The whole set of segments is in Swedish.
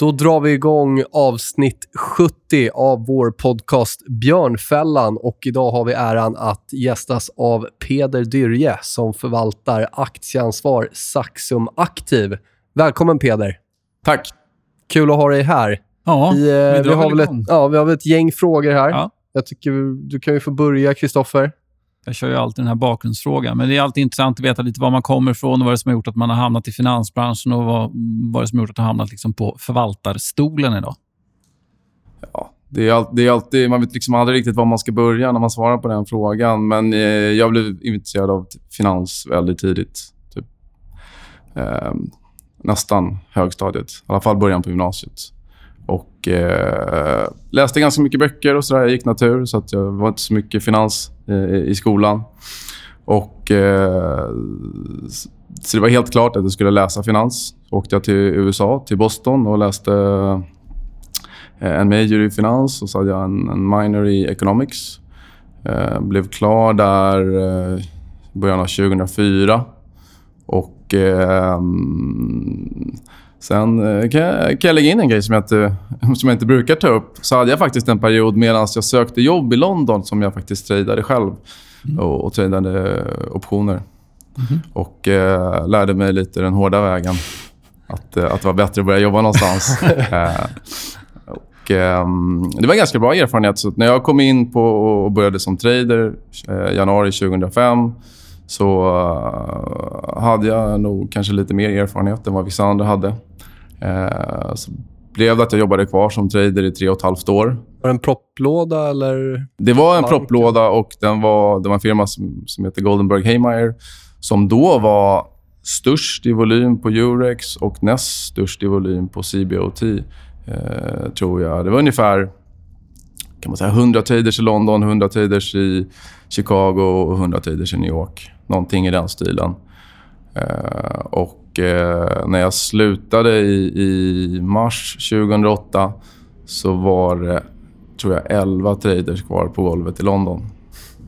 Då drar vi igång avsnitt 70 av vår podcast Björnfällan och idag har vi äran att gästas av Peder Dyrje som förvaltar aktieansvar Saxum Aktiv. Välkommen Peder. Tack. Kul att ha dig här. Ja, vi, eh, vi, har väl ett, ja, vi har väl ett gäng frågor här. Ja. Jag tycker du kan ju få börja, Kristoffer. Jag kör ju alltid den här bakgrundsfrågan. Men det är alltid intressant att veta lite var man kommer ifrån och vad det som har gjort att man har hamnat i finansbranschen och vad, vad det som har gjort att man har hamnat liksom på förvaltarstolen idag. Ja, det är, all, det är alltid, man vet liksom aldrig riktigt var man ska börja när man svarar på den frågan. Men eh, jag blev intresserad av finans väldigt tidigt. Typ. Eh, nästan högstadiet. I alla fall början på gymnasiet. Och eh, läste ganska mycket böcker och sådär. Jag gick natur, så att jag var inte så mycket finans Eh, i skolan. Och, eh, så det var helt klart att jag skulle läsa finans. Så åkte jag till USA, till Boston och läste eh, en major i finans och så hade jag en, en minor i economics. Eh, blev klar där eh, i början av 2004. Och eh, Sen eh, kan jag, kan jag lägga in en grej som jag, inte, som jag inte brukar ta upp. Så hade jag faktiskt en period medan jag sökte jobb i London som jag faktiskt tradade själv mm. och, och tradade optioner. Mm. Och eh, lärde mig lite den hårda vägen. Att, eh, att det var bättre att börja jobba någonstans. eh, och, eh, det var en ganska bra erfarenhet. Så när jag kom in på och började som trader eh, januari 2005 så uh, hade jag nog kanske lite mer erfarenhet än vad vissa andra hade. Uh, så blev det att jag jobbade kvar som trader i tre och ett halvt år. Var det en propplåda eller? Det var en propplåda och den var, det var en firma som, som heter Goldenberg Haymeyer som då var störst i volym på Eurex och näst störst i volym på CBOT, eh, tror jag. Det var ungefär kan man säga, 100 traders i London, 100 traders i Chicago och 100 traders i New York. Någonting i den stilen. Eh, och eh, när jag slutade i, i, mars 2008 så var det, tror jag, 11 traders kvar på golvet i London.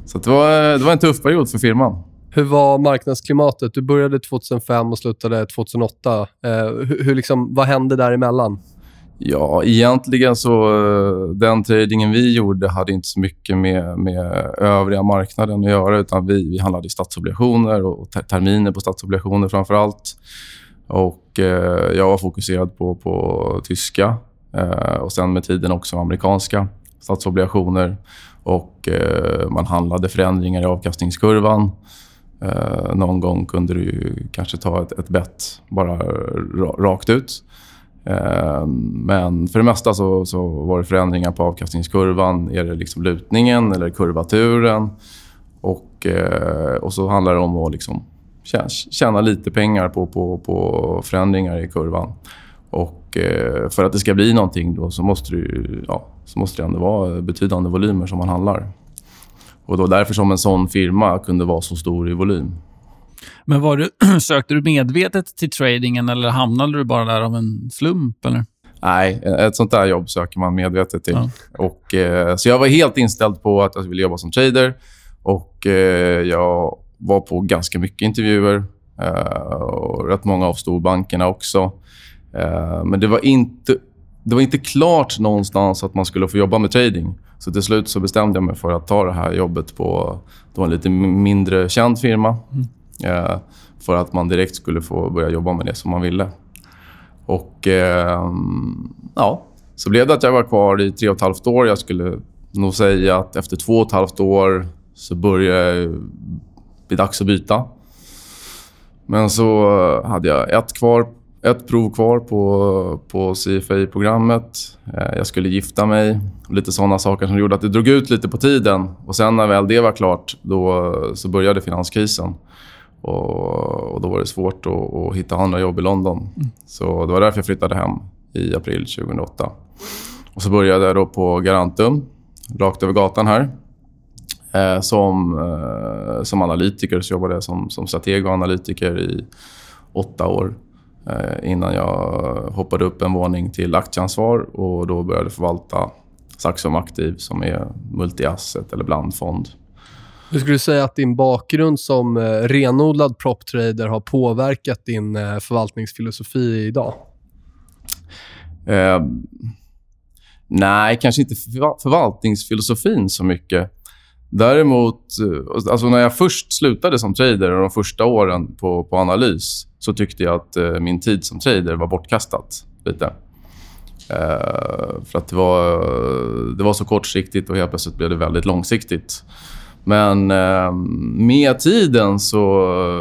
Så det var, eh, det var en tuff period för firman. Hur var marknadsklimatet? Du började 2005 och slutade 2008. Eh, hur, hur liksom, vad hände däremellan? Ja, egentligen så... Eh, den tradingen vi gjorde hade inte så mycket med, med övriga marknaden att göra. utan Vi, vi handlade i statsobligationer och terminer på statsobligationer framför allt. Och, eh, jag var fokuserad på, på tyska eh, och sen med tiden också amerikanska statsobligationer. Och, eh, man handlade förändringar i avkastningskurvan. Eh, någon gång kunde du kanske ta ett, ett bett bara rakt ut. Eh, men för det mesta så, så, var det förändringar på avkastningskurvan. Är det liksom lutningen eller kurvaturen? Och, eh, och så handlar det om att liksom tjäna lite pengar på, på, på förändringar i kurvan. Och eh, för att det ska bli någonting då så måste det, ja, så måste det ändå vara betydande volymer som man handlar. Och då därför som en sån firma kunde vara så stor i volym. Men var du, sökte du medvetet till tradingen eller hamnade du bara där av en slump? Eller? Nej, ett sånt där jobb söker man medvetet till. Ja. Och, eh, så jag var helt inställd på att jag ville jobba som trader. Och eh, Jag var på ganska mycket intervjuer. Eh, och rätt många av storbankerna också. Eh, men det var, inte, det var inte klart någonstans att man skulle få jobba med trading. Så till slut så bestämde jag mig för att ta det här jobbet på en lite mindre känd firma. Mm. Eh, för att man direkt skulle få börja jobba med det som man ville. Och eh, ja, så blev det att jag var kvar i tre och ett halvt år. Jag skulle nog säga att efter två och ett halvt år så började det bli dags att byta. Men så hade jag ett, kvar, ett prov kvar på, på CFA-programmet. Eh, jag skulle gifta mig. Lite sådana saker som gjorde att det drog ut lite på tiden. Och Sen när väl det var klart, då, så började finanskrisen. Och, och Då var det svårt att, att, hitta andra jobb i London. Mm. Så Det var därför jag flyttade hem i april 2008. Och Så började jag då på Garantum, rakt över gatan här. Eh, som, eh, som analytiker så jobbade jag som, som strateg och analytiker i åtta år eh, innan jag hoppade upp en våning till aktieansvar och då började förvalta Saxum Aktiv som är multi-asset eller blandfond. Hur skulle du säga att din bakgrund som eh, renodlad proptrader har påverkat din eh, förvaltningsfilosofi idag? Eh, nej, kanske inte förvaltningsfilosofin så mycket. Däremot, eh, alltså när jag först slutade som trader och de första åren på, på analys så tyckte jag att eh, min tid som trader var bortkastad lite. Eh, för att det var, det var så kortsiktigt och helt plötsligt blev det väldigt långsiktigt. Men eh, med tiden så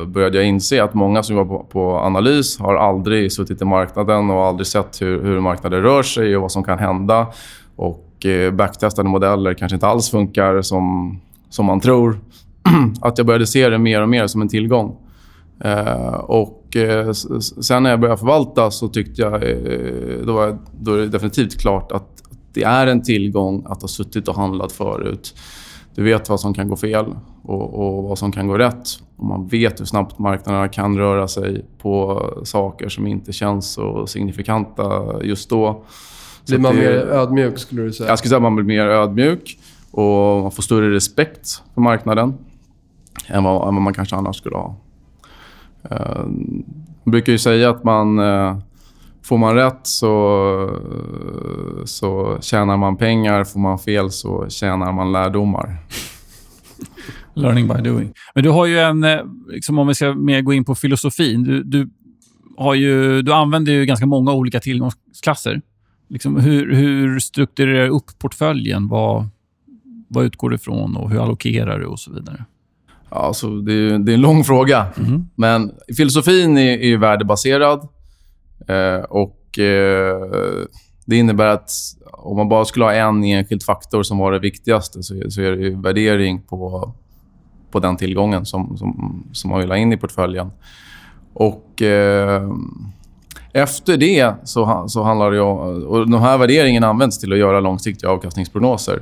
började jag inse att många som jobbar på, på, analys har aldrig suttit i marknaden och aldrig sett hur, hur marknaden rör sig och vad som kan hända. Och eh, backtestade modeller kanske inte alls funkar som, som man tror. att jag började se det mer och mer som en tillgång. Eh, och eh, Sen när jag började förvalta så tyckte jag... Eh, då, var, då är det definitivt klart att det är en tillgång att ha suttit och handlat förut. Du vet vad som kan gå fel och, och vad som kan gå rätt. Och man vet hur snabbt marknaderna kan röra sig på saker som inte känns så signifikanta just då. Blir man det, mer ödmjuk, skulle du säga? Jag skulle säga att man blir mer ödmjuk och man får större respekt för marknaden än vad, än vad man kanske annars skulle ha. Uh, man brukar ju säga att man... Får man rätt så, så tjänar man pengar. Får man fel så tjänar man lärdomar. Learning by doing. Men du har ju en... Eh, liksom om vi ska mer gå in på filosofin. Du, du, har ju, du använder ju ganska många olika tillgångsklasser. Liksom hur, hur strukturerar du upp portföljen? Vad, vad utgår du ifrån och hur allokerar du och så vidare? Alltså, det, är, det är en lång fråga. Mm. Men filosofin är, är värdebaserad. Eh, och eh, Det innebär att om man bara skulle ha en enskild faktor som var det viktigaste så, så är det värdering på, på den tillgången som, som, som man vill ha in i portföljen. Och eh, efter det så, så handlar det om... Och de här värderingarna används till att göra långsiktiga avkastningsprognoser.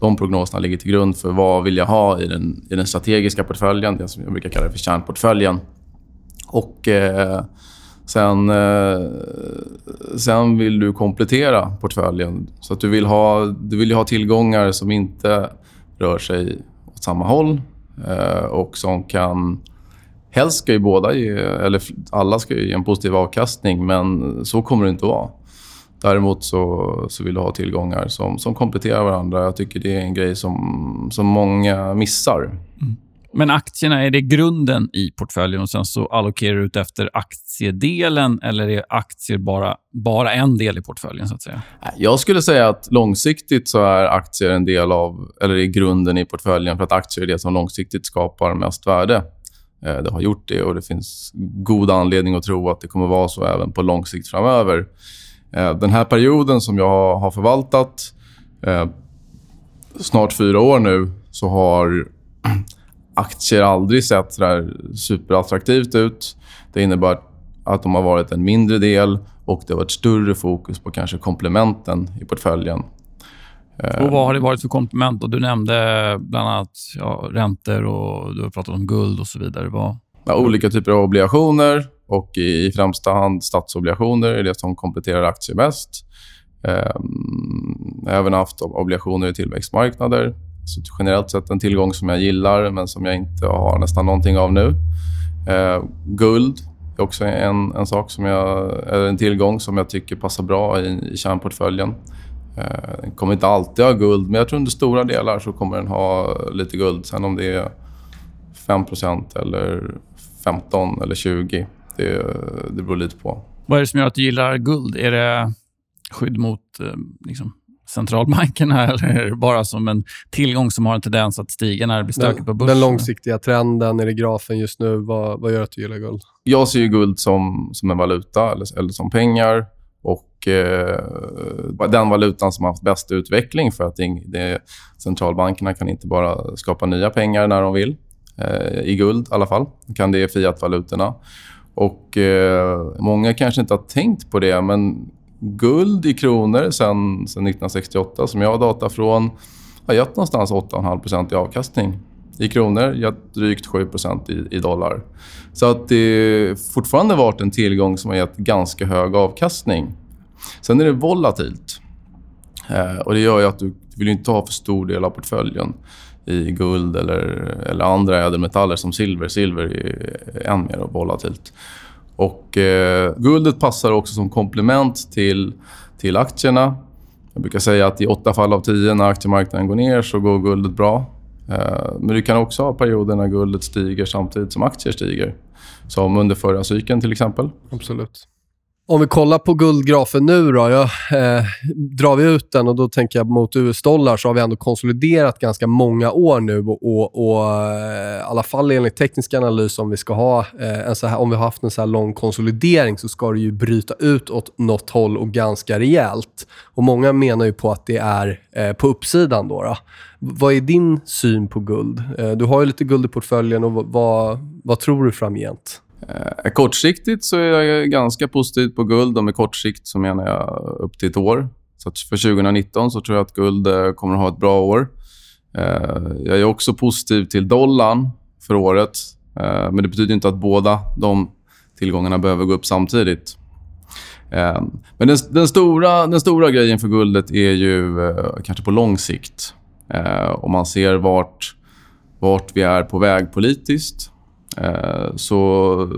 De prognoserna ligger till grund för vad vill jag ha i den, i den strategiska portföljen, det som jag brukar kalla för kärnportföljen. Och eh, sen, eh, sen vill du komplettera portföljen. Så att du vill ha, du vill ha tillgångar som inte rör sig åt samma håll eh, och som kan Helst ska ju båda ge, eller alla ska ge en positiv avkastning, men så kommer det inte att vara. Däremot så, så vill du ha tillgångar som, som kompletterar varandra. Jag tycker det är en grej som, som många missar. Mm. Men aktierna, är det grunden i portföljen och sen så allokerar du ut efter aktiedelen eller är aktier bara, bara en del i portföljen? så att säga? Jag skulle säga att långsiktigt så är aktier en del av, eller är grunden i portföljen för att aktier är det som långsiktigt skapar mest värde. Eh, det har gjort det och det finns god anledning att tro att det kommer vara så även på lång sikt framöver. Eh, den här perioden som jag har förvaltat, eh, snart fyra år nu, så har aktier aldrig sett så superattraktivt ut. Det innebär att de har varit en mindre del och det har varit större fokus på kanske komplementen i portföljen. Och Vad har det varit för komplement? Du nämnde bland annat ja, räntor och du har pratat om guld och så vidare. Vad... Ja, olika typer av obligationer och i främsta hand statsobligationer är det som kompletterar aktier mest. Ehm, även haft obligationer i tillväxtmarknader. Så generellt sett en tillgång som jag gillar, men som jag inte har nästan någonting av nu. Eh, guld är också en, en sak som jag, eller en tillgång som jag tycker passar bra i, i kärnportföljen. Eh, den eh, kommer inte alltid ha guld, men jag tror under stora delar så kommer den ha lite guld. Sen om det är 5% eller 15 eller 20, det, det beror lite på. Vad är det som gör att du gillar guld? Är det skydd mot eh, liksom, centralbankerna eller är bara som en tillgång som har en tendens att stiga när det blir stökigt på börsen? den långsiktiga trenden, är det grafen just nu? Vad, vad gör att du gillar guld? Jag ser ju guld som, som en valuta eller, eller som pengar. Och eh, Den valutan som har haft bäst utveckling för att det, det, centralbankerna kan inte bara skapa nya pengar när de vill. Eh, I guld i alla fall. kan det fiatvalutorna. Och eh, Många kanske inte har tänkt på det, men guld i kronor sen, sen 1968, som jag har data från, har gett någonstans 8,5 i avkastning. I kronor, gett drygt 7 i, i dollar. Så att det fortfarande varit en tillgång som har gett ganska hög avkastning. Sen är det volatilt. Eh, och Det gör ju att du vill inte ha för stor del av portföljen i guld eller, eller andra ädelmetaller som silver. Silver är än mer volatilt. Och eh, Guldet passar också som komplement till, till aktierna. Jag brukar säga att i åtta fall av tio när aktiemarknaden går ner så går guldet bra. Eh, men du kan också ha perioder när guldet stiger samtidigt som aktier stiger. Som under förra cykeln till exempel. Absolut. Om vi kollar på guldgrafen nu då. Ja, eh, drar vi ut den och då tänker jag mot US-dollar så har vi ändå konsoliderat ganska många år nu och, och, och eh, i alla fall enligt teknisk analys om vi ska ha eh, en så här, om vi har haft en så här lång konsolidering så ska det ju bryta ut åt något håll och ganska rejält. Och många menar ju på att det är eh, på uppsidan då, då. Vad är din syn på guld? Eh, du har ju lite guld i portföljen och vad, vad tror du framgent? Eh, kortsiktigt så är jag ganska positiv på guld. Och med kortsikt så menar jag upp till ett år. Så för 2019 så tror jag att guld eh, kommer att ha ett bra år. Eh, jag är också positiv till dollarn för året. Eh, men det betyder inte att båda de tillgångarna behöver gå upp samtidigt. Eh, men den, den, stora, den stora grejen för guldet är ju eh, kanske på lång sikt. Eh, om man ser vart, vart vi är på väg politiskt Eh, så,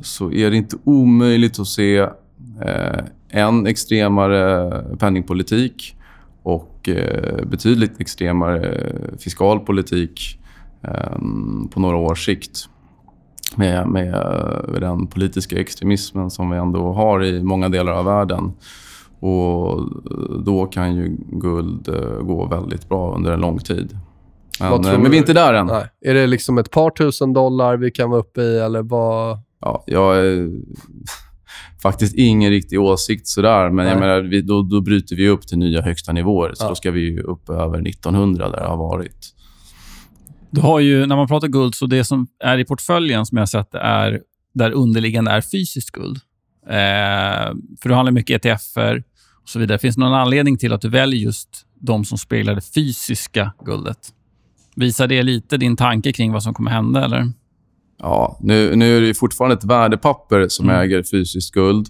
så är det inte omöjligt att se eh, en extremare penningpolitik och eh, betydligt extremare fiskal politik ehm, på några års sikt med, med eh, den politiska extremismen som vi ändå har i många delar av världen. Och eh, Då kan ju guld gå väldigt bra under en lång tid. Men, men vi är inte där än. Nej. Är det liksom ett par tusen dollar vi kan vara uppe i eller vad? Ja, jag har faktiskt ingen riktig åsikt sådär. Men jag menar, vi, då, då bryter vi upp till nya högsta nivåer. Så ja. då ska vi upp över 1900 där det har varit. Du har ju, när man pratar guld, så det som är i portföljen som jag har sett är där underliggande är fysiskt guld. Eh, för du handlar mycket ETFer och så vidare. Finns det någon anledning till att du väljer just de som speglar det fysiska guldet? Visar det lite din tanke kring vad som kommer hända? eller? Ja, nu, nu är det fortfarande ett värdepapper som mm. äger fysiskt guld.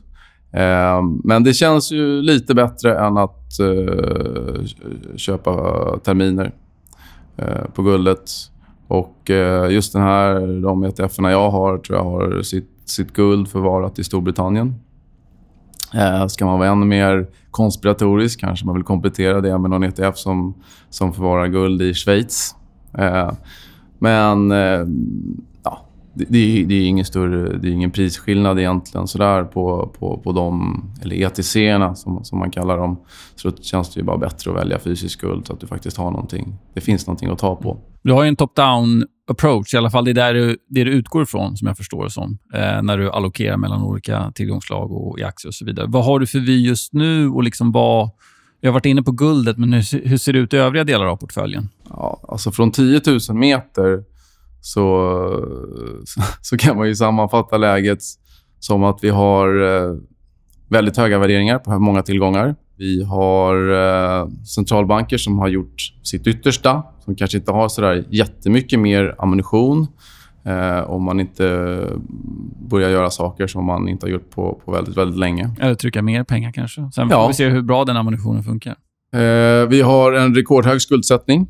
Eh, men det känns ju lite bättre än att eh, köpa terminer eh, på guldet. Och eh, just den här, de ETFerna jag har tror jag har sitt, sitt guld förvarat i Storbritannien. Eh, ska man vara ännu mer konspiratorisk kanske man vill komplettera det med någon ETF som, som förvarar guld i Schweiz. Eh, men eh, ja, det, det, det, är ingen större, det är ingen prisskillnad egentligen sådär på, på, på de, eller ETC-erna som, som man kallar dem. Så då känns det ju bara bättre att välja fysisk guld så att du faktiskt har någonting. Det finns någonting att ta på. Du har ju en top-down approach, i alla fall det är där du, det du utgår ifrån, som jag förstår det som, eh, när du allokerar mellan olika tillgångsslag och i aktier och så vidare. Vad har du för vy just nu och liksom vad Jag har varit inne på guldet, men hur, hur ser det ut i övriga delar av portföljen? Ja, alltså från 10 000 meter så, så kan man ju sammanfatta läget som att vi har eh, väldigt höga värderingar på många tillgångar. Vi har eh, centralbanker som har gjort sitt yttersta, som kanske inte har så där jättemycket mer ammunition Eh, om man inte börjar göra saker som man inte har gjort på, på väldigt, väldigt länge. Eller trycka mer pengar kanske. Sen får ja. vi se hur bra den ammunitionen funkar. Eh, vi har en rekordhög skuldsättning.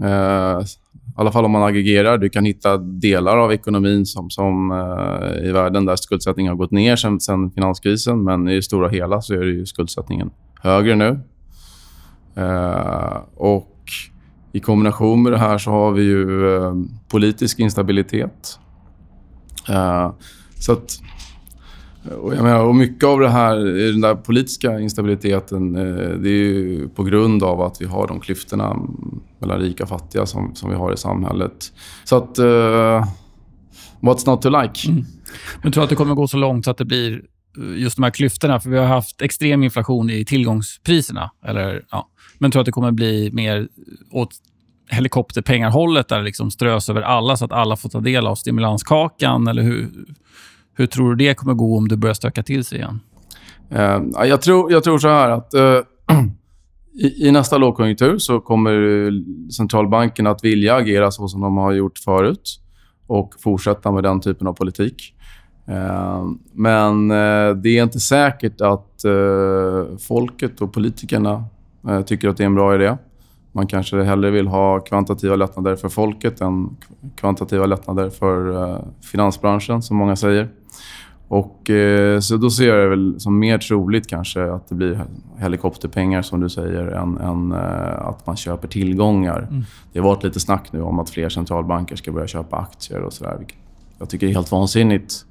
Eh, I alla fall om man aggregerar. Du kan hitta delar av ekonomin som, som eh, i världen där skuldsättningen har gått ner sen, sen finanskrisen. Men i det stora hela så är ju skuldsättningen högre nu. Eh, och i kombination med det här så har vi ju eh, politisk instabilitet. Eh, så att och, jag menar, och mycket av det här, den där politiska instabiliteten, eh, det är ju på grund av att vi har de klyftorna mellan rika och fattiga som, som vi har i samhället. Så att... Uh, what's not to like? Mm. Men tror du att det kommer gå så långt så att det blir eh, just de här klyftorna? För vi har haft extrem inflation i tillgångspriserna. Eller, ja. Men tror du att det kommer bli mer åt helikopterpengarhållet där det liksom strös över alla så att alla får ta del av stimulanskakan? Eller hur, hur tror du det kommer gå om det börjar stöka till sig igen? Uh, jag, tror, jag tror så här att uh, i, i, nästa lågkonjunktur så kommer centralbanken att vilja agera så som de har gjort förut och fortsätta med den typen av politik. Uh, men det är inte säkert att folket och politikerna tycker att det är en bra idé. Man kanske hellre vill ha kvantitativa lättnader för folket än kvantitativa lättnader för finansbranschen, som många säger. Och, eh, så då ser jag det väl som mer troligt kanske att det blir helikopterpengar som du säger än, än eh, att man köper tillgångar. Mm. Det har varit lite snack nu om att fler centralbanker ska börja köpa aktier och sådär. Jag tycker det är helt vansinnigt.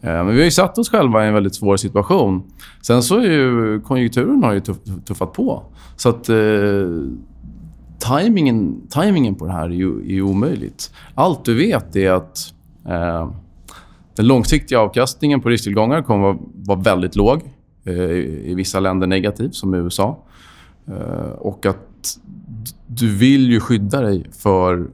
Eh, men vi har ju satt oss själva i en väldigt svår situation. Sen så är ju konjunkturen har ju tuff, tuffat på. Så att eh, timingen, timingen på det här är ju, är omöjligt. Allt du vet är att eh, den långsiktiga avkastningen på risktillgångar kommer att vara väldigt låg. Eh, I vissa länder negativ, som i USA. Eh, och att du vill ju skydda dig för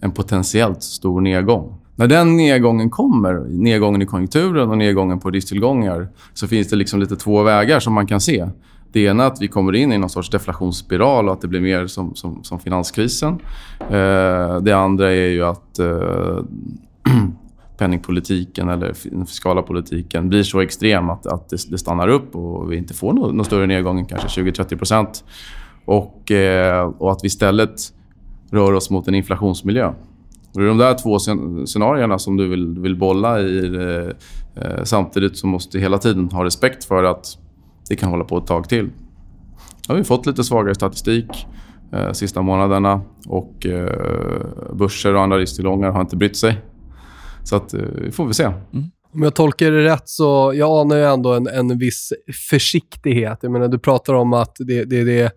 en potentiellt stor nedgång. När den nedgången kommer, nedgången i konjunkturen och nedgången på risktillgångar, så finns det liksom lite två vägar som man kan se. Det ena är att vi kommer in i någon sorts deflationsspiral och att det blir mer som, som, som finanskrisen. Eh, det andra är ju att eh, penningpolitiken eller den fiskala politiken blir så extrem att, att det, det stannar upp och vi inte får någon, någon större nedgång än kanske 20-30 procent. Och, eh, och att vi istället rör oss mot en inflationsmiljö. Och det är de där två scenarierna som du vill, vill bolla i. Eh, eh, samtidigt så måste du hela tiden ha respekt för att det kan hålla på ett tag till. Nu har vi fått lite svagare statistik eh, sista månaderna och eh, börser och andra risktillgångar har inte brytt sig. Så att, eh, får vi se. Mm. Om jag tolkar det rätt så jag anar ju ändå en, en viss försiktighet. Jag menar, du pratar om att det, det, det är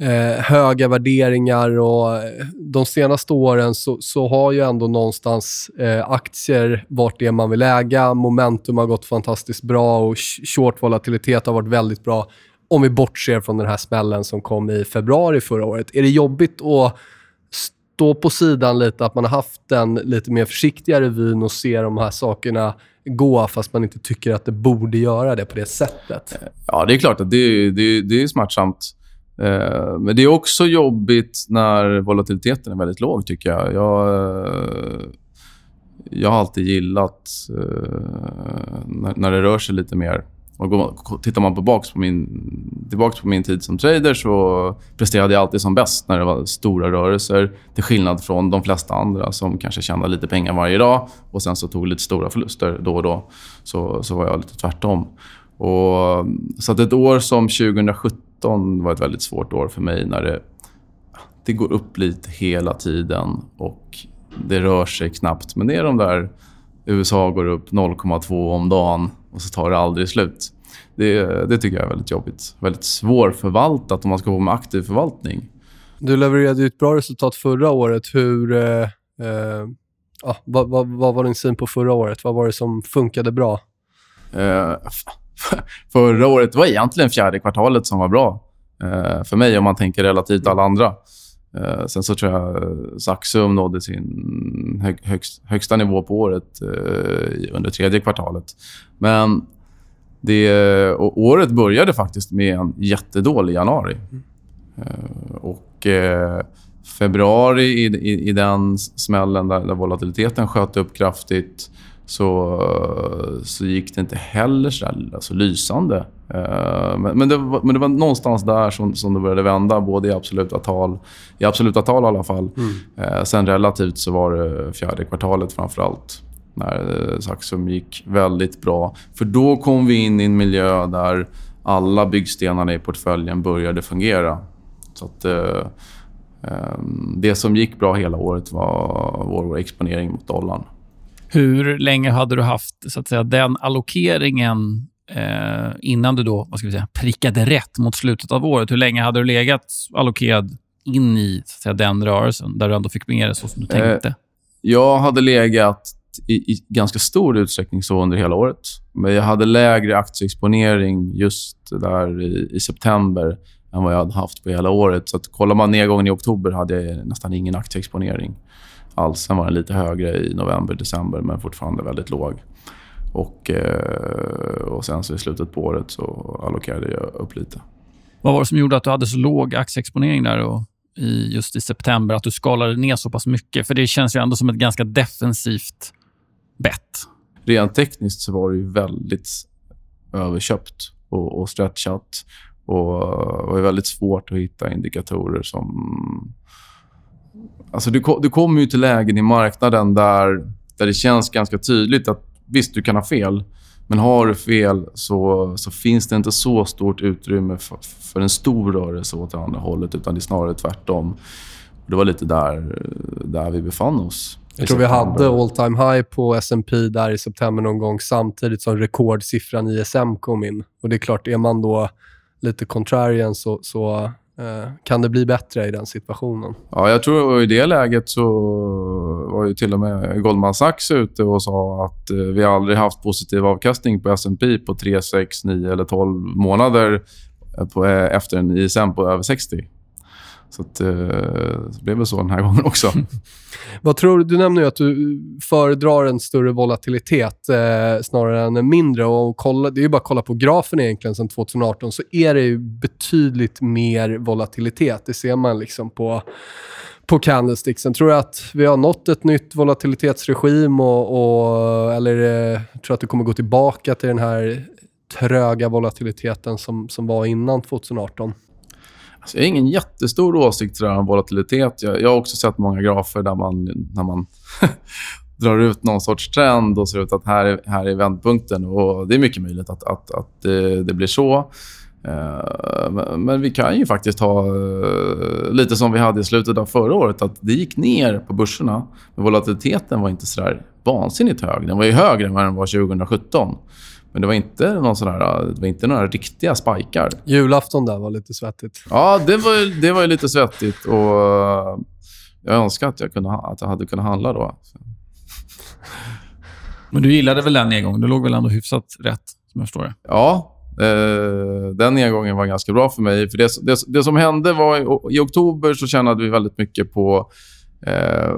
eh, höga värderingar och eh, de senaste åren så, så har ju ändå någonstans eh, aktier varit det man vill äga. Momentum har gått fantastiskt bra och short volatilitet har varit väldigt bra. Om vi bortser från den här smällen som kom i februari förra året. Är det jobbigt att stå på sidan lite, att man har haft den lite mer försiktigare vyn och se de här sakerna gå fast man inte tycker att det borde göra det på det sättet? Ja, det är klart att det, det, det är smärtsamt. Eh, men det är också jobbigt när volatiliteten är väldigt låg, tycker jag. Jag, eh, jag har alltid gillat eh, när, det rör sig lite mer. Och går, tittar man tillbaka på, min, tillbaka på min tid som trader så presterade jag alltid som bäst när det var stora rörelser. Till skillnad från de flesta andra som kanske tjänade lite pengar varje dag och sen så tog lite stora förluster då och då. Så, så var jag lite tvärtom. Och, så att ett år som 2017 var ett väldigt svårt år för mig när det, det går upp lite hela tiden och det rör sig knappt. Men det är de där USA går upp 0,2 om dagen och så tar det aldrig slut. Det, det tycker jag är väldigt jobbigt. Väldigt svårförvaltat om man ska gå med aktiv förvaltning. Du levererade ett bra resultat förra året. Hur, eh, eh, ah, vad, vad, vad, var din syn på förra året? Vad var det som funkade bra? Eh, förra året var egentligen fjärde kvartalet som var bra eh, för mig om man tänker relativt alla andra. Eh, sen så tror jag eh, Saxum nådde sin hög, högst, högsta nivå på året eh, under tredje kvartalet. Men det, året började faktiskt med en jättedålig januari. Mm. och februari i, i, i, den smällen där, där volatiliteten sköt upp kraftigt så, så gick det inte heller så alltså, lysande. Uh, men, men, det var, men det var någonstans där som, som det började vända, både i absoluta tal, i absoluta tal i alla fall. Mm. Uh, sen relativt så var det fjärde kvartalet framför allt när uh, Saxum gick väldigt bra. För då kom vi in i en miljö där alla byggstenarna i portföljen började fungera. Så att, det som gick bra hela året var vår exponering mot dollarn. Hur länge hade du haft så att säga, den allokeringen eh, innan du då, vad ska vi säga, prickade rätt mot slutet av året? Hur länge hade du legat allokerad in i så att säga, den rörelsen, där du ändå fick med det så som du tänkte? Eh, jag hade legat i, i, ganska stor utsträckning så under hela året. Men jag hade lägre aktieexponering just där i, i september än vad jag hade haft på hela året. Så att kollar man nedgången i oktober hade jag nästan ingen aktieexponering alls. Sen var den lite högre i november, december, men fortfarande väldigt låg. Och, eh, och sen så i slutet på året så allokerade jag upp lite. Vad var det som gjorde att du hade så låg aktieexponering där och i, just i september? Att du skalade ner så pass mycket? För det känns ju ändå som ett ganska defensivt bett. Rent tekniskt så var det ju väldigt överköpt och, och stretchat. Och det var väldigt svårt att hitta indikatorer som... Alltså du, du kommer ju till lägen i marknaden där, där det känns ganska tydligt att visst, du kan ha fel. Men har du fel så, så finns det inte så stort utrymme för, för en stor rörelse åt det andra hållet, utan det är snarare tvärtom. Det var lite där, där vi befann oss. Jag tror vi hade all time high på S&P där i september någon gång samtidigt som rekordsiffran ISM kom in. Och det är klart, är man då lite contrarian så, så Eh, kan det bli bättre i den situationen. Ja, jag tror i det läget så var ju till och med Goldman Sachs ute och sa att eh, vi aldrig haft positiv avkastning på S&P på 3, 6, 9 eller 12 månader eh, på, efter en ISM på över 60. Så att, eh, så det blev väl så den här gången också. Vad tror du? Du nämner ju att du föredrar en större volatilitet eh, snarare än en mindre. Och kolla, det är ju bara att kolla på grafen egentligen sen 2018 så är det ju betydligt mer volatilitet. Det ser man liksom på på candlesticksen. Tror du att vi har nått ett nytt volatilitetsregim och, och eller eh, tror du att det kommer gå tillbaka till den här tröga volatiliteten som, som var innan 2018? Alltså, jag har ingen jättestor åsikt om volatilitet. Jag, jag, har också sett många grafer där man, när man drar ut någon sorts trend och ser ut att här är, här är vändpunkten. Och det är mycket möjligt att, att, att det, det blir så. Eh, men vi kan ju faktiskt ha eh, lite som vi hade i slutet av förra året. att Det gick ner på börserna, men volatiliteten var inte så där vansinnigt hög. Den var ju högre än vad den var 2017. Men det var inte, någon sån här, det var inte några riktiga spikar. Julafton där var lite svettigt. Ja, det var, det var lite svettigt. Och jag önskar att jag, kunde, att jag hade kunnat handla då. Men du gillade väl den nedgången? Du låg väl ändå hyfsat rätt, som jag förstår det? Ja, eh, den nedgången var ganska bra för mig. För det, det, det som hände var... I, I oktober så tjänade vi väldigt mycket på eh,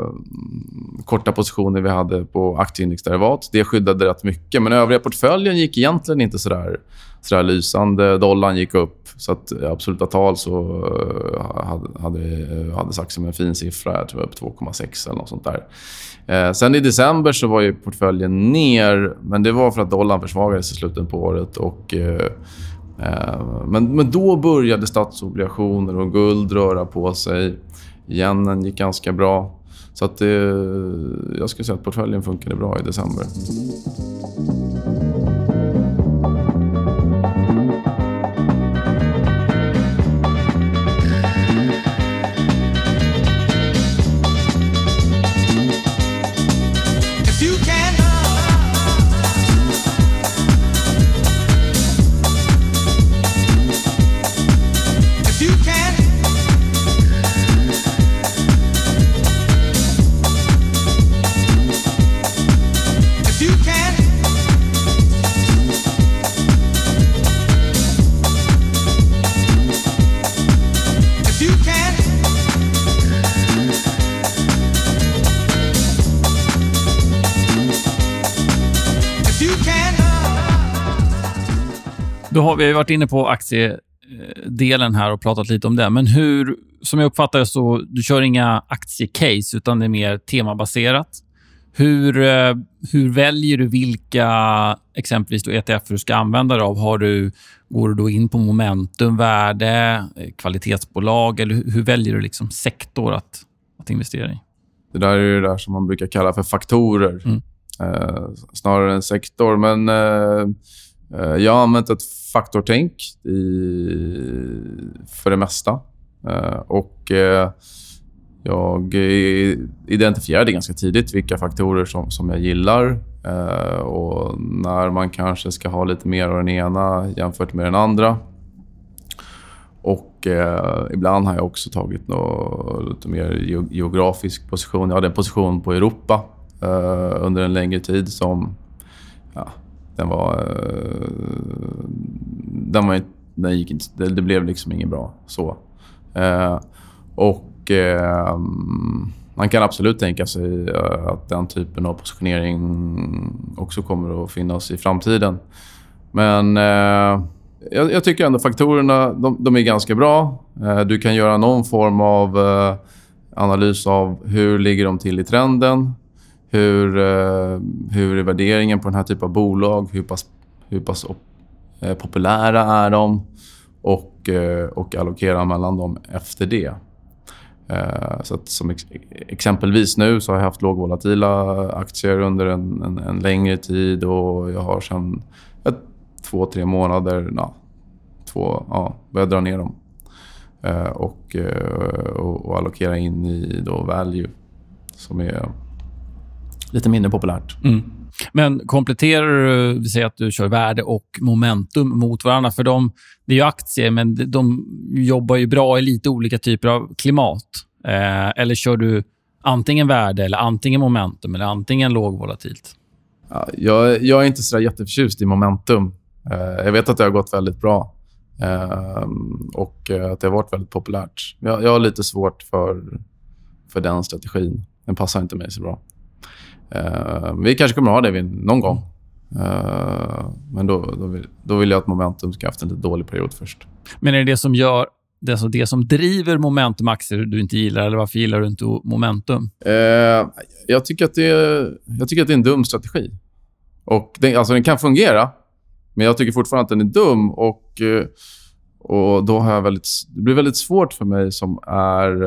korta positioner vi hade på aktieindexderivat. Det skyddade rätt mycket, men övriga portföljen gick egentligen inte så där, så där lysande. Dollarn gick upp, så att i absoluta tal så eh, hade, hade, eh, hade som en fin siffra. Jag tror upp 2,6 eller något sånt där. Eh, sen i december så var ju portföljen ner, men det var för att dollarn försvagades i slutet på året. Och, eh, eh men, men då började statsobligationer och guld röra på sig. Yenen gick ganska bra. Så att det, jag skulle säga att portföljen funkade bra i december. Då har vi varit inne på aktiedelen här och pratat lite om det. Men hur, som jag uppfattar det så du kör inga aktiecase, utan det är mer temabaserat. Hur, eh, hur väljer du vilka exempelvis då ETF du ska använda dig av? Har du, går du då in på momentum, värde, eh, kvalitetsbolag eller hur, hur väljer du liksom sektor att, att investera i? Det där är det där som man brukar kalla för faktorer mm. eh, snarare än sektor. Men Eh, Eh, jag har använt ett faktortänk i, för det mesta. Eh, och eh, jag identifierade ganska tidigt vilka faktorer som, som jag gillar. Och när man kanske ska ha lite mer av den ena jämfört med den andra. Och eh, ibland har jag också tagit något, lite mer geografisk position. Jag hade en position på Europa eh, under en längre tid som... Ja, den var... Eh, den var den gick inte, det, det blev liksom inget bra. så. Eh, och ehm, man kan absolut tänka sig eh, att den typen av positionering också kommer att finnas i framtiden. Men eh, jag, jag, tycker ändå faktorerna de, de är ganska bra. Eh, du kan göra någon form av eh, analys av hur ligger de till i trenden. Hur, eh, hur är värderingen på den här typen av bolag? Hur pass, hur pass eh, populära är de? Och, eh, och allokera mellan dem efter det. Eh, så att som ex exempelvis nu så har jag haft lågvolatila aktier under en, en, en längre tid och jag har sedan ett, två, tre månader na, två, ja, börjat dra ner dem. Eh, och, och, och, allokera in i då value som är lite mindre populärt. Mm. Men kompletterar du, vi säger att du kör värde och momentum mot varandra. För de, det är ju aktier, men de jobbar ju bra i lite olika typer av klimat. Eh, eller kör du antingen värde, eller antingen momentum eller antingen lågvolatilt? Ja, jag, jag är inte så jätteförtjust i momentum. Eh, jag vet att det har gått väldigt bra eh, och att det har varit väldigt populärt. Jag, jag har lite svårt för, för den strategin. Den passar inte mig så bra. Uh, vi kanske kommer att ha det någon gång. Uh, men då, då, vill, då vill jag att momentum ska ha haft en lite dålig period först. Men är det det som gör det, alltså det som driver momentumaktier du inte gillar, eller varför gillar du inte momentum? Uh, jag, tycker att det är, jag tycker att det är en dum strategi. Och den, alltså den kan fungera, men jag tycker fortfarande att den är dum. Och, och då har jag väldigt, Det blir väldigt svårt för mig som är...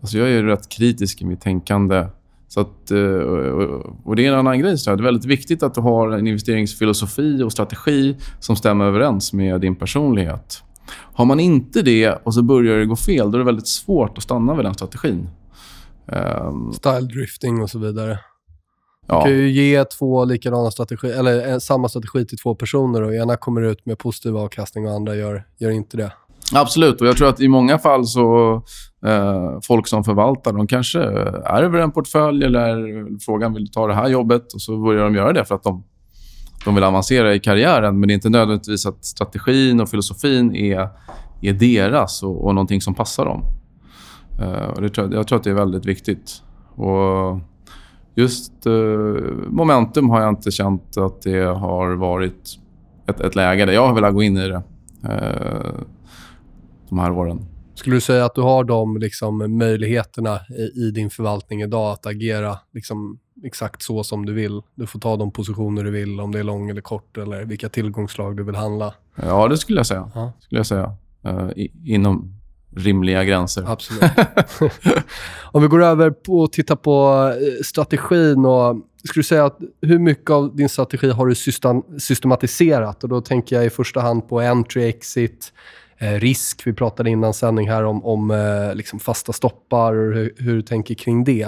Alltså jag är rätt kritisk i mitt tänkande. Så att, eh, och det är en annan grej. Så det är väldigt viktigt att du har en investeringsfilosofi och strategi som stämmer överens med din personlighet. Har man inte det och så börjar det gå fel, då är det väldigt svårt att stanna vid den strategin. Um, Style drifting och så vidare. Ja. Du kan ju ge två likadana strategi, eller samma strategi till två personer och ena kommer ut med positiv avkastning och andra gör, gör inte det. Absolut. och Jag tror att i många fall så eh, folk som förvaltar, de kanske ärver en portfölj eller frågan vill ta det här jobbet och så börjar de göra det för att de, de vill avancera i karriären. Men det är inte nödvändigtvis att strategin och filosofin är, är deras och, och någonting som passar dem. Eh, och det tror jag, jag, tror att det är väldigt viktigt. Och just eh, momentum har jag inte känt att det har varit ett, ett läge där jag har velat gå in i det. Eh, de här åren. Skulle du säga att du har de liksom, möjligheterna i, i, din förvaltning idag att agera liksom, exakt så som du vill? Du får ta de positioner du vill, om det är lång eller kort, eller vilka tillgångslag du vill handla. Ja, det skulle jag säga. Ja. Skulle jag säga. Uh, i, inom rimliga gränser. Absolut. om vi går över på och tittar på eh, strategin. Och, skulle du säga att hur mycket av din strategi har du systematiserat? Och Då tänker jag i första hand på entry, exit, Eh, risk. Vi pratade innan sändning här om, om eh, liksom fasta stoppar och hur, hur, du tänker kring det.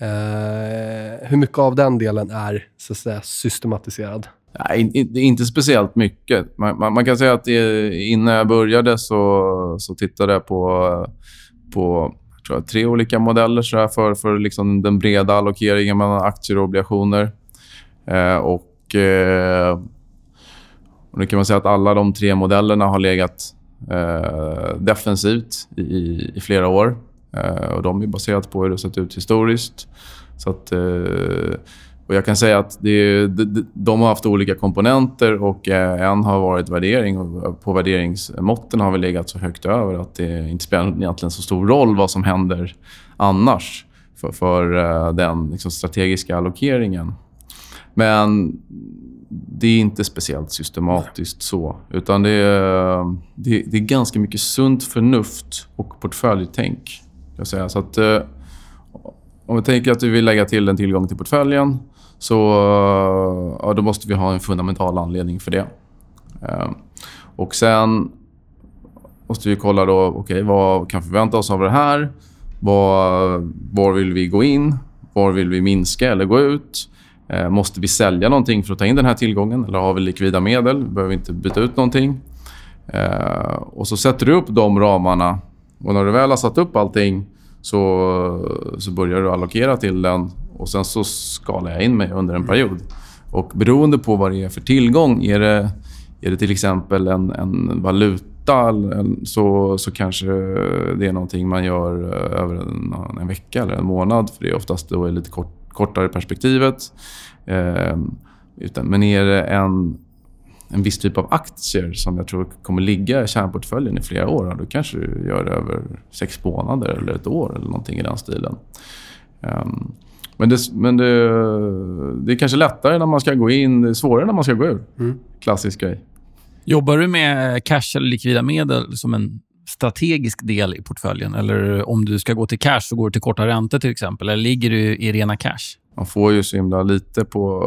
Eh, hur mycket av den delen är så att säga, systematiserad? Nej, in, inte speciellt mycket. Man, man, man, kan säga att det, innan jag började så, så tittade jag på, på tror jag, tre olika modeller så för, för liksom den breda allokeringen mellan aktier och obligationer. Eh, och, eh, och nu kan man säga att alla de tre modellerna har legat eh, defensivt i, i, flera år. Eh, och De är baserat på hur det sett ut historiskt. Så att, eh, och jag kan säga att det, de, de har haft olika komponenter och eh, en har varit värdering. Och eh, på värderingsmåtten har vi legat så högt över att det inte spelar egentligen så stor roll vad som händer annars för, för eh, den liksom, strategiska allokeringen. Men det är inte speciellt systematiskt så. Utan det är, det, det är ganska mycket sunt förnuft och portföljtänk. Jag säga. Så att, eh, om vi tänker att vi vill lägga till en tillgång till portföljen så ja, då måste vi ha en fundamental anledning för det. Eh, och Sen måste vi kolla då, okay, vad kan vi förvänta oss av det här. Var, var vill vi gå in? Var vill vi minska eller gå ut? Eh, måste vi sälja någonting för att ta in den här tillgången? Eller har vi likvida medel? Behöver vi inte byta ut någonting? Eh, och så sätter du upp de ramarna. Och när du väl har satt upp allting så, så börjar du allokera till den. Och sen så skalar jag in mig under en period. Och beroende på vad det är för tillgång, är det, är det till exempel en, en valuta så, så kanske det är någonting man gör eh, över en, en vecka eller en månad. För det är oftast då är lite kort, kortare perspektivet. Eh, utan, men är det en, en viss typ av aktier som jag tror kommer ligga i kärnportföljen i flera år, då kanske du gör det över sex månader eller ett år eller någonting i den stilen. Um, men, det, men det, det är kanske lättare när man ska gå in, det är svårare när man ska gå ur. Mm. Klassisk grej. Jobbar du med cash eller likvida medel som en strategisk del i portföljen? Eller om du ska gå till cash så går du till korta räntor till exempel? Eller ligger du i rena cash? Man får ju så himla lite på,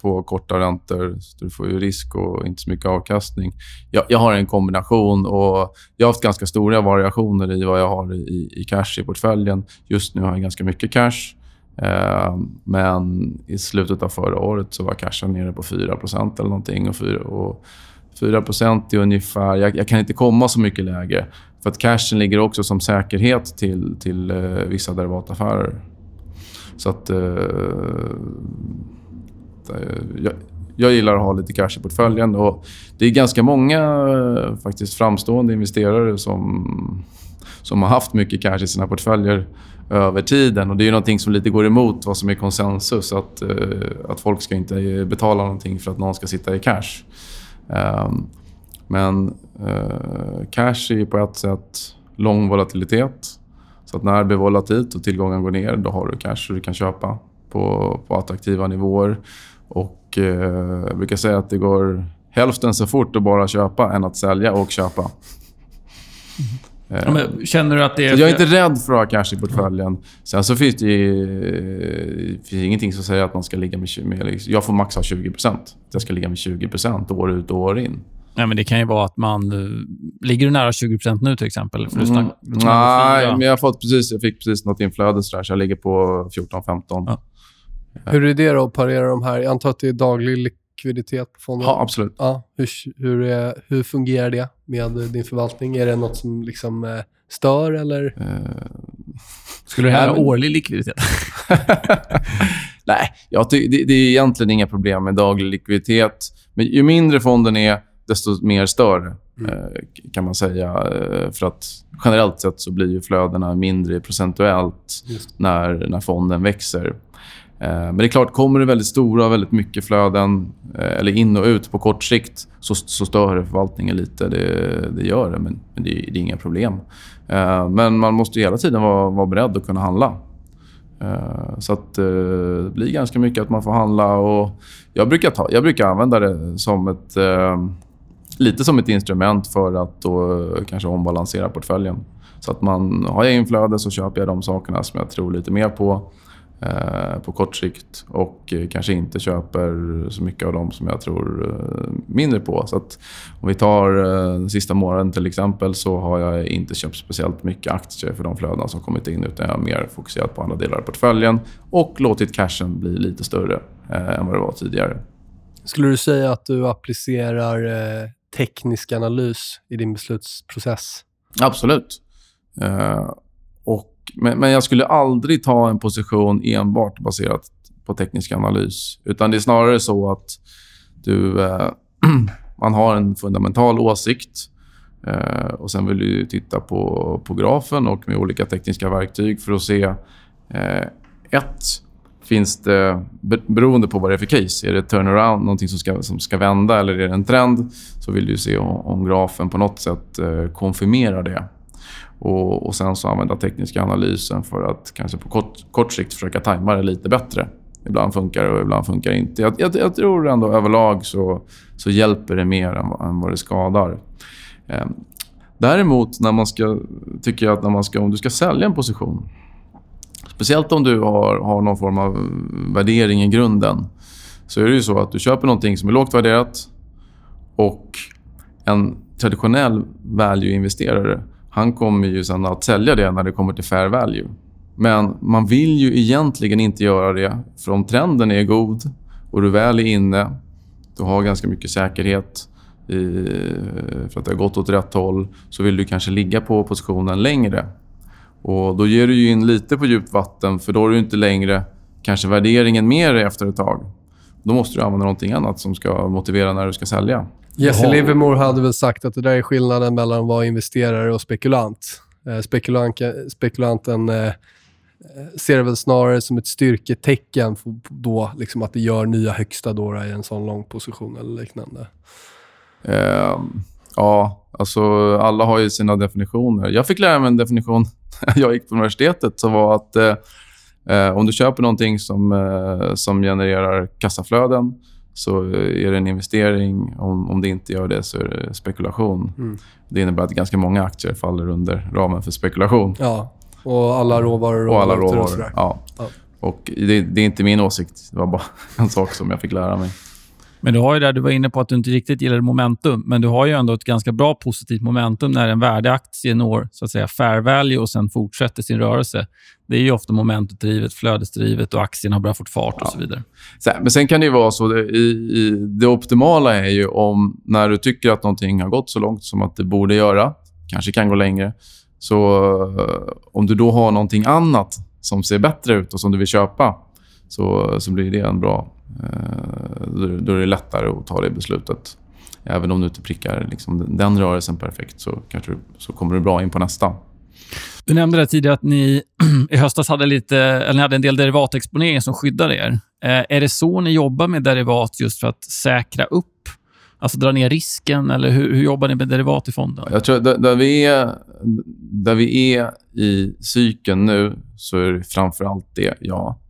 på korta räntor. Så du får ju risk och inte så mycket avkastning. Jag, jag, har en kombination och jag har haft ganska stora variationer i vad jag har i, i cash i portföljen. Just nu har jag ganska mycket cash. Eh, men i slutet av förra året så var cashen nere på 4% eller någonting. Och 4, och 4% är ungefär... Jag, jag, kan inte komma så mycket lägre. För att cashen ligger också som säkerhet till, till eh, vissa derivataffärer. Så att... Eh, eh, jag, jag gillar att ha lite cash i portföljen. Och det är ganska många eh, faktiskt framstående investerare som, som har haft mycket cash i sina portföljer över tiden. Och Det är någonting som lite går emot vad som är konsensus. Att, eh, att folk ska inte betala någonting för att någon ska sitta i cash. Ehm, men eh, cash är på ett sätt lång volatilitet. Så att när det blir volatilt och tillgången går ner, då har du cash och du kan köpa på, på attraktiva nivåer. Och eh, Jag brukar säga att det går hälften så fort att bara köpa än att sälja och köpa. Mm. Ja, men känner du att det är... jag är inte rädd för att ha cash i portföljen. Sen så finns det ju, finns ingenting som säger att man ska ligga med... med liksom- jag får max ha 20% Jag ska ligga med 20% år ut och år in. Nej, men det kan ju vara att man... Ligger du nära 20% nu till exempel? För du snack, mm. Nej, men jag, har fått precis, jag fick precis något inflöde så, där, så jag ligger på 14-15. Ja. Hur är det då att parera de här? Jag antar att det är daglig likviditet på fonden? Ja, absolut. Ja, hur, hur, hur fungerar det med din förvaltning? Är det nåt som liksom eh, stör eller? Uh, Skulle du ha årlig likviditet? Nej, jag det, det är egentligen inga problem med daglig likviditet. Men ju mindre fonden är, desto mer stör mm. Eh, kan man säga. För att generellt sett så blir ju flödena mindre procentuellt när, när fonden växer. Eh, men det är klart, kommer det väldigt stora och väldigt mycket flöden eh, eller in och ut på kort sikt så, så stör det förvaltningen lite. Det, det gör det, men, men det, det, är inga problem. Eh, men man måste hela tiden vara, vara beredd att kunna handla. Så att det blir ganska mycket att man får handla. och Jag brukar, ta, jag brukar använda det som ett, lite som ett instrument för att då kanske ombalansera portföljen. Så att man har jag inflöde så köper jag de sakerna som jag tror lite mer på. Eh, på kort sikt och eh, kanske inte köper så mycket av dem som jag tror eh, mindre på. Så att om vi tar den sista månaden till exempel så har jag inte köpt speciellt mycket aktier för de flödena som kommit in utan jag har mer fokuserat på andra delar av portföljen och låtit cashen bli lite större än vad det var tidigare. Skulle du säga att du applicerar teknisk analys i din beslutsprocess? Absolut. Och men, men jag skulle aldrig ta en position enbart baserat på teknisk analys. Utan det är snarare så att du, eh, man har en fundamental åsikt eh, och sen vill du titta på, på grafen och med olika tekniska verktyg för att se eh, ett, finns det, beroende på vad det är för case, är det turnaround, någonting som ska, som ska vända eller är det en trend, så vill du se om, om grafen på något sätt eh, konfirmerar det. Och, och sen så använda tekniska analysen för att kanske på kort, kort sikt försöka tajma det lite bättre. Ibland funkar det och ibland funkar det inte. Jag, jag, jag tror ändå överlag så, så hjälper det mer än, än vad det skadar. Eh, däremot när man ska, tycker jag att när man ska, om du ska sälja en position Speciellt om du har, har någon form av värdering i grunden så är det ju så att du köper någonting som är lågt värderat och en traditionell value-investerare han kommer ju sen att sälja det när det kommer till fair value. Men man vill ju egentligen inte göra det. För om trenden är god och du väl är inne, du har ganska mycket säkerhet i, för att det har gått åt rätt håll, så vill du kanske ligga på positionen längre. Och Då ger du ju in lite på djupt vatten, för då har du inte längre kanske värderingen med dig efter ett tag. Då måste du använda någonting annat som ska motivera när du ska sälja. Jesse Livermore hade väl sagt att det där är skillnaden mellan att vara investerare och spekulant. Eh, spekulant spekulanten eh, ser det väl snarare som ett styrketecken då, liksom att det gör nya högsta då i en sån lång position eller liknande. Eh, ja, alltså alla har ju sina definitioner. Jag fick lära mig en definition när jag gick på universitetet som var att eh, eh, om du köper någonting som, eh, som genererar kassaflöden så är det en investering. Om, om det inte gör det så är det spekulation. Mm. Det innebär att ganska många aktier faller under ramen för spekulation. Ja, och alla råvaror och, alla råvaror. Och ja. ja. Och det, det, är inte min åsikt. Det var bara en sak som jag fick lära mig. Men du har ju där, du var inne på att du inte riktigt gillar momentum, men du har ju ändå ett ganska bra positivt momentum när en värdeaktie når så att säga fair value och sen fortsätter sin rörelse. Det är ju ofta momentumdrivet, flödesdrivet och aktien har börjat få fart och ja. så vidare. Men sen kan det ju vara så, det, i, i, det optimala är ju om när du tycker att någonting har gått så långt som att det borde göra, kanske kan gå längre, så uh, om du då har någonting annat som ser bättre ut och som du vill köpa, så, så blir det en bra Eh, då är det lättare att ta det beslutet. Även om du inte prickar liksom den rörelsen perfekt så, kanske du, så kommer du bra in på nästa. Du nämnde det tidigare att ni i höstas hade, lite, eller ni hade en del derivatexponering som skyddar er. Eh, är det så ni jobbar med derivat just för att säkra upp Alltså dra ner risken, eller hur, hur jobbar ni med derivat i fonden? Jag tror där, där, vi är, där vi är i cykeln nu så är det framför allt det, ja.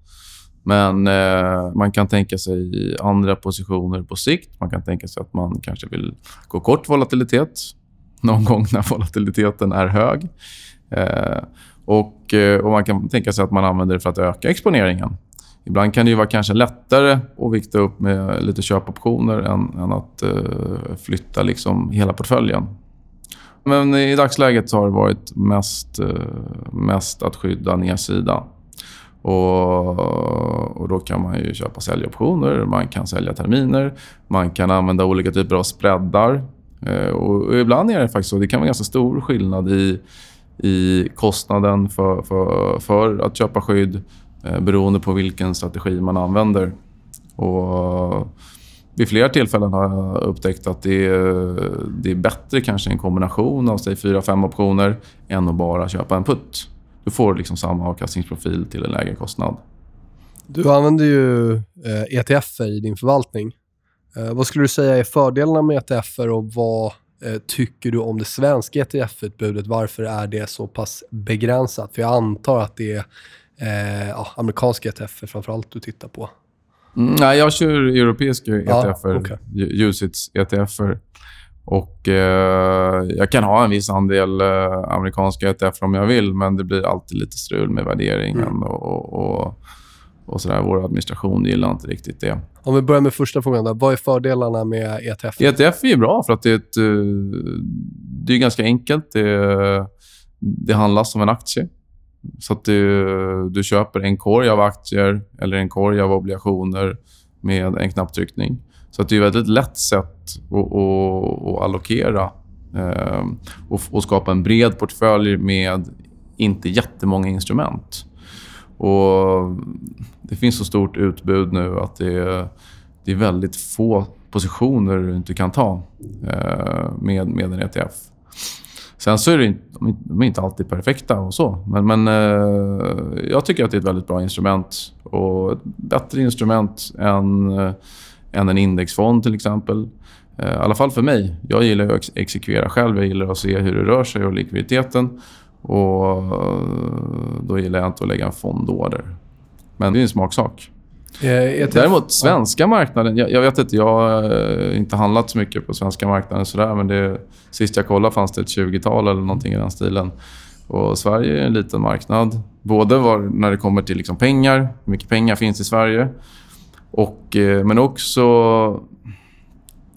Men eh, man kan tänka sig andra positioner på sikt. Man kan tänka sig att man kanske vill gå kort volatilitet någon gång när volatiliteten är hög. Eh, och, eh, och Man kan tänka sig att man använder det för att öka exponeringen. Ibland kan det vara kanske lättare att vikta upp med lite köpoptioner än, än att eh, flytta liksom hela portföljen. Men i dagsläget har det varit mest, eh, mest att skydda nedsidan. Och, och, Då kan man ju köpa säljoptioner, man kan sälja terminer, man kan använda olika typer av spreadar. Eh, och, och, ibland är det faktiskt så. Det kan vara ganska stor skillnad i, i kostnaden för, för, för att köpa skydd eh, beroende på vilken strategi man använder. Och vid flera tillfällen har jag upptäckt att det är, det är bättre kanske en kombination av säg fyra, fem optioner än att bara köpa en putt. Du får liksom samma avkastningsprofil till en lägre kostnad. Du använder ju eh, ETF i din förvaltning. Eh, vad skulle du säga är fördelarna med ETF och vad eh, tycker du om det svenska ETF-utbudet? Varför är det så pass begränsat? För jag antar att det är ja, amerikanska ETF framförallt du tittar på. Mm, nej, jag kör europeiska ETF, ja, okay. UCITS ETF. Och eh, Jag kan ha en viss andel eh, amerikanska ETF om jag vill, men det blir alltid lite strul med värderingen. Mm. och, och, och sådär. Vår administration gillar inte riktigt det. Om vi börjar med första frågan. Då. Vad är fördelarna med ETF? ETF är bra för att det är, ett, eh, det är ganska enkelt. Det, det handlas som en aktie. Så att du, du köper en korg av aktier eller en korg av obligationer med en knapptryckning. Så att det är ett väldigt lätt sätt att, att, att allokera ehm, och, och, skapa en bred portfölj med inte jättemånga instrument. Och Det finns så stort utbud nu att det är, det är väldigt få positioner du inte kan ta eh, med, med en ETF. Sen så är det, de är inte alltid perfekta och så. Men, men eh, jag tycker att det är ett väldigt bra instrument. Och ett bättre instrument än eh, än en indexfond till exempel. Eh, I alla fall för mig. Jag gillar att exekvera själv. Jag gillar att se hur det rör sig och likviditeten. Och Då gillar jag inte att lägga en fondorder. Men det är en smaksak. Eh, Däremot svenska marknaden. Jag, jag, vet inte, jag har inte handlat så mycket på svenska marknaden. Sådär, men det, sist jag kollade fanns det ett 20-tal eller någonting i den stilen. Och Sverige är en liten marknad. Både var, när det kommer till liksom pengar, hur mycket pengar finns i Sverige. Och, eh, men också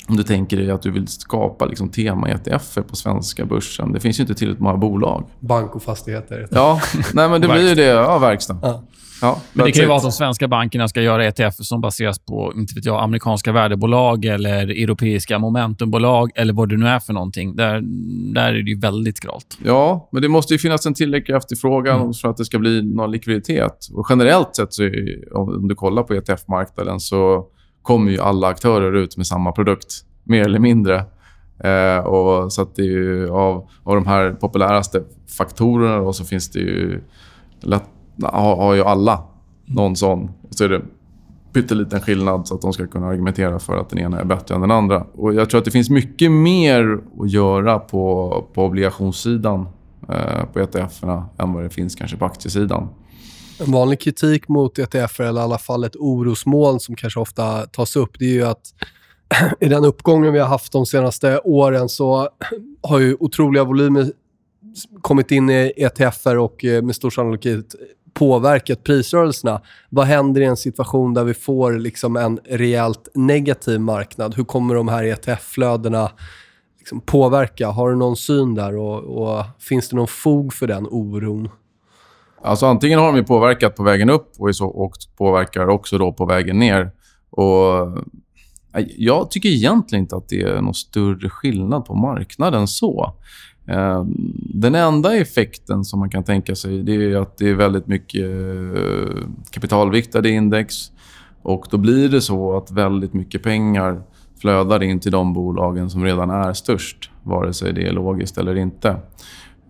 om du tänker dig att du vill skapa liksom, tema-ETF på svenska börsen. Det finns ju inte tillräckligt många bolag. Bank och fastigheter. Ja, nej, men det blir ju det. Ja, verkstad. Ja. Ja, Men det kan ju vara att de svenska bankerna ska göra ETF som baseras på inte vet jag, amerikanska värdebolag eller europeiska momentumbolag eller vad det nu är för någonting. Där, där är det ju väldigt skralt. Ja, men det måste ju finnas en tillräcklig efterfrågan Mm. för att det ska bli någon likviditet. Och generellt sett, så är, om du kollar på ETF-marknaden så kommer ju alla aktörer ut med samma produkt, mer eller mindre. Eh, och så att det är av, av de här populäraste faktorerna då, så finns det ju... Lätt, har, har ju alla någon sån. Så är det pytteliten skillnad så att de ska kunna argumentera för att den ena är bättre än den andra. Och Jag tror att det finns mycket mer att göra på, på obligationssidan eh, på ETF-erna än vad det finns kanske på aktiesidan. En vanlig kritik mot ETF, eller i alla fall ett orosmoln som kanske ofta tas upp, det är ju att i den uppgången vi har haft de senaste åren så har ju otroliga volymer kommit in i ETFer och eh, med stor sannolikhet påverkat prisrörelserna. Vad händer i en situation där vi får liksom en rejält negativ marknad? Hur kommer de här ETF-flödena liksom påverka? Har du någon syn där och, och finns det någon fog för den oron? Alltså antingen har de ju påverkat på vägen upp och, så, och påverkar också då på vägen ner. Och jag tycker egentligen inte att det är någon större skillnad på marknaden så. Eh, den enda effekten som man kan tänka sig det är att det är väldigt mycket eh, kapitalviktade index. Och Då blir det så att väldigt mycket pengar flödar in till de bolagen som redan är störst, vare sig det är logiskt eller inte.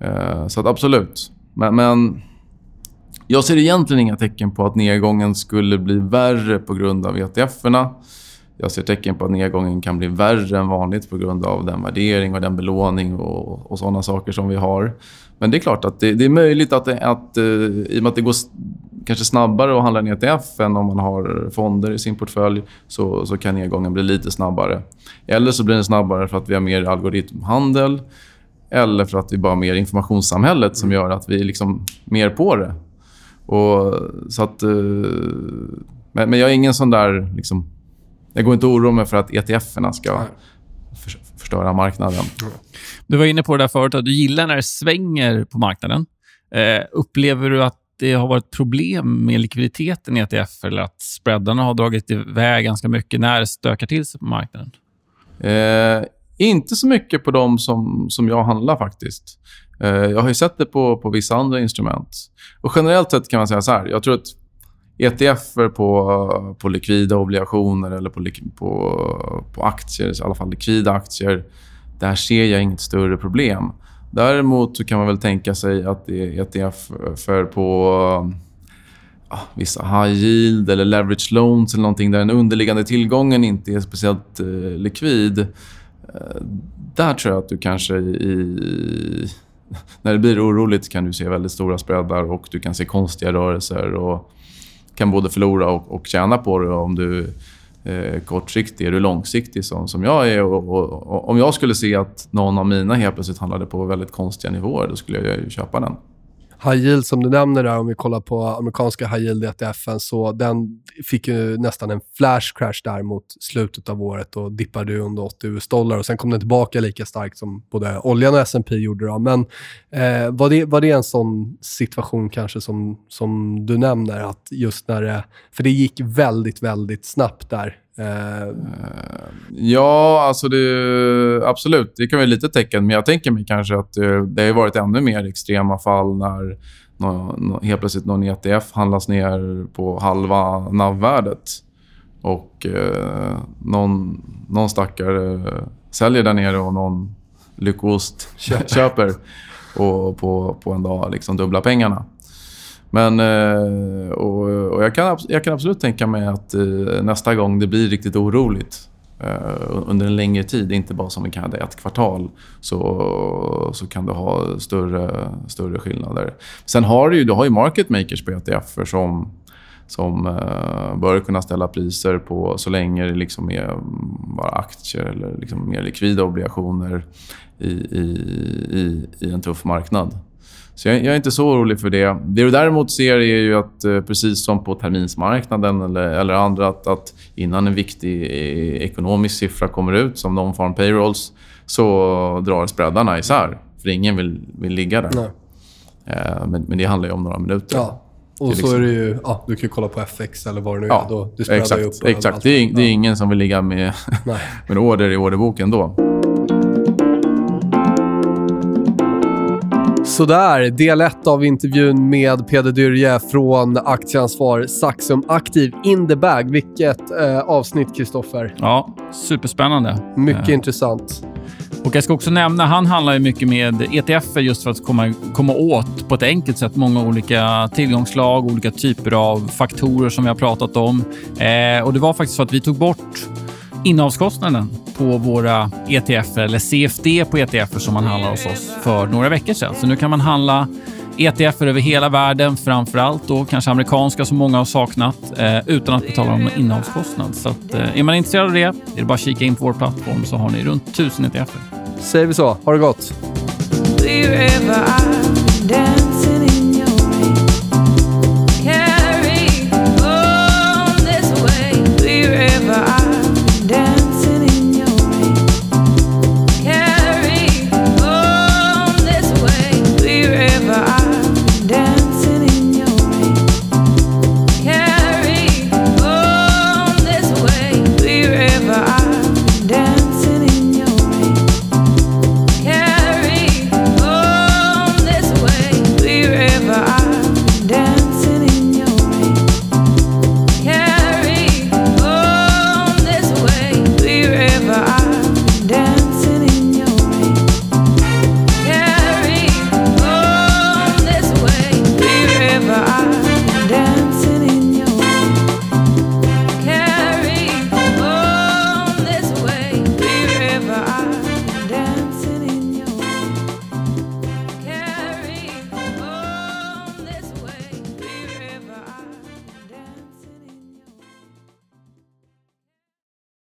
Eh, så att absolut. Men, men jag ser egentligen inga tecken på att nedgången skulle bli värre på grund av ETF-erna. Jag ser tecken på att nedgången kan bli värre än vanligt på grund av den värdering och den belåning och, och sådana saker som vi har. Men det är klart att det, det är möjligt att, det, att eh, i och med att det går kanske snabbare att handla en ETF än om man har fonder i sin portfölj så, så kan nedgången bli lite snabbare. Eller så blir den snabbare för att vi har mer algoritmhandel eller för att vi bara har mer informationssamhället som gör att vi är liksom mer på det. Och, så att, eh, men, men jag är ingen sån där... Liksom, jag går inte och oroar mig för att ETF-erna ska för, förstöra marknaden. Du var inne på det där förut, att du gillar när det svänger på marknaden. Eh, upplever du att det har varit problem med likviditeten i ETF eller att spreadarna har dragit iväg ganska mycket när det stökar till sig på marknaden? Eh, inte så mycket på de som, som jag handlar faktiskt. Eh, jag har ju sett det på, på vissa andra instrument. Och generellt sett kan man säga så här. Jag tror att ETFer på, på likvida obligationer eller på, på, på aktier, i alla fall likvida aktier, där ser jag inget större problem. Däremot så kan man väl tänka sig att det är ETFer på ja, vissa high yield eller leverage loans eller någonting där den underliggande tillgången inte är speciellt eh, likvid. Eh, där tror jag att du kanske i... När det blir oroligt kan du se väldigt stora spreadar och du kan se konstiga rörelser och kan både förlora och, och tjäna på det om du är kortsiktig. Är du långsiktig som, som jag är och, och, och om jag skulle se att någon av mina helt plötsligt handlade på väldigt konstiga nivåer då skulle jag ju köpa den. High yield som du nämner där, om vi kollar på amerikanska high yield ETFen, så den fick ju nästan en flash crash där mot slutet av året och dippade under 80 US-dollar och sen kom den tillbaka lika starkt som både oljan och S&P gjorde. Då. Men eh, var, det, var det en sån situation kanske som, som du nämner, att just när det, för det gick väldigt, väldigt snabbt där. Eh, Ja, alltså det, absolut. Det kan vara lite tecken. Men jag tänker mig kanske att det, det har varit ännu mer extrema fall när nå, nå, helt plötsligt någon ETF handlas ner på halva NAV-värdet. Och eh, någon, någon stackare säljer där nere och någon lyckost köper och på, på en dag liksom dubbla pengarna. Men eh, och, och jag, kan, jag kan absolut tänka mig att eh, nästa gång det blir riktigt oroligt eh, under en längre tid, inte bara som vi kan ett kvartal, så, så kan du ha större, större skillnader. Sen har du ju, du har ju market makers på ETFer som, som bör kunna ställa priser på så länge det liksom är bara aktier eller liksom mer likvida obligationer i, i, i, i en tuff marknad. Så jag, jag, är inte så orolig för det. Det du däremot ser är ju att, eh, precis som på terminsmarknaden eller, eller andra, att, att, innan en viktig eh, ekonomisk siffra kommer ut, som non-farm payrolls, så drar spreadarna isär. För ingen vill, vill ligga där. Eh, men, men, det handlar ju om några minuter. Ja. Och så liksom... är det ju... Ja, du kan ju kolla på FX eller vad det nu ja, är. Då, du exakt. Upp exakt. Det är, det är ingen som vill ligga med, med order i orderboken då. Sådär, del 1 av intervjun med Peder Dyrje från aktieansvar Saxum Aktiv in the bag. Vilket eh, avsnitt, Kristoffer. Ja, superspännande. Mycket eh. intressant. Och jag ska också nämna, han handlar ju mycket med ETF just för att komma, komma åt på ett enkelt sätt många olika tillgångslag, olika typer av faktorer som vi har pratat om. Eh, och det var faktiskt så att vi tog bort innehavskostnaden på våra ETF eller CFD på ETF som man handlar hos oss för några veckor sedan. Så nu kan man handla ETF över hela världen, framför allt då kanske amerikanska som många har saknat, eh, utan att betala någon innehavskostnad. Så att, eh, är man intresserad av det, är det bara att kika in på vår plattform så har ni runt 1000 ETF. Säger vi så. Ha det gott!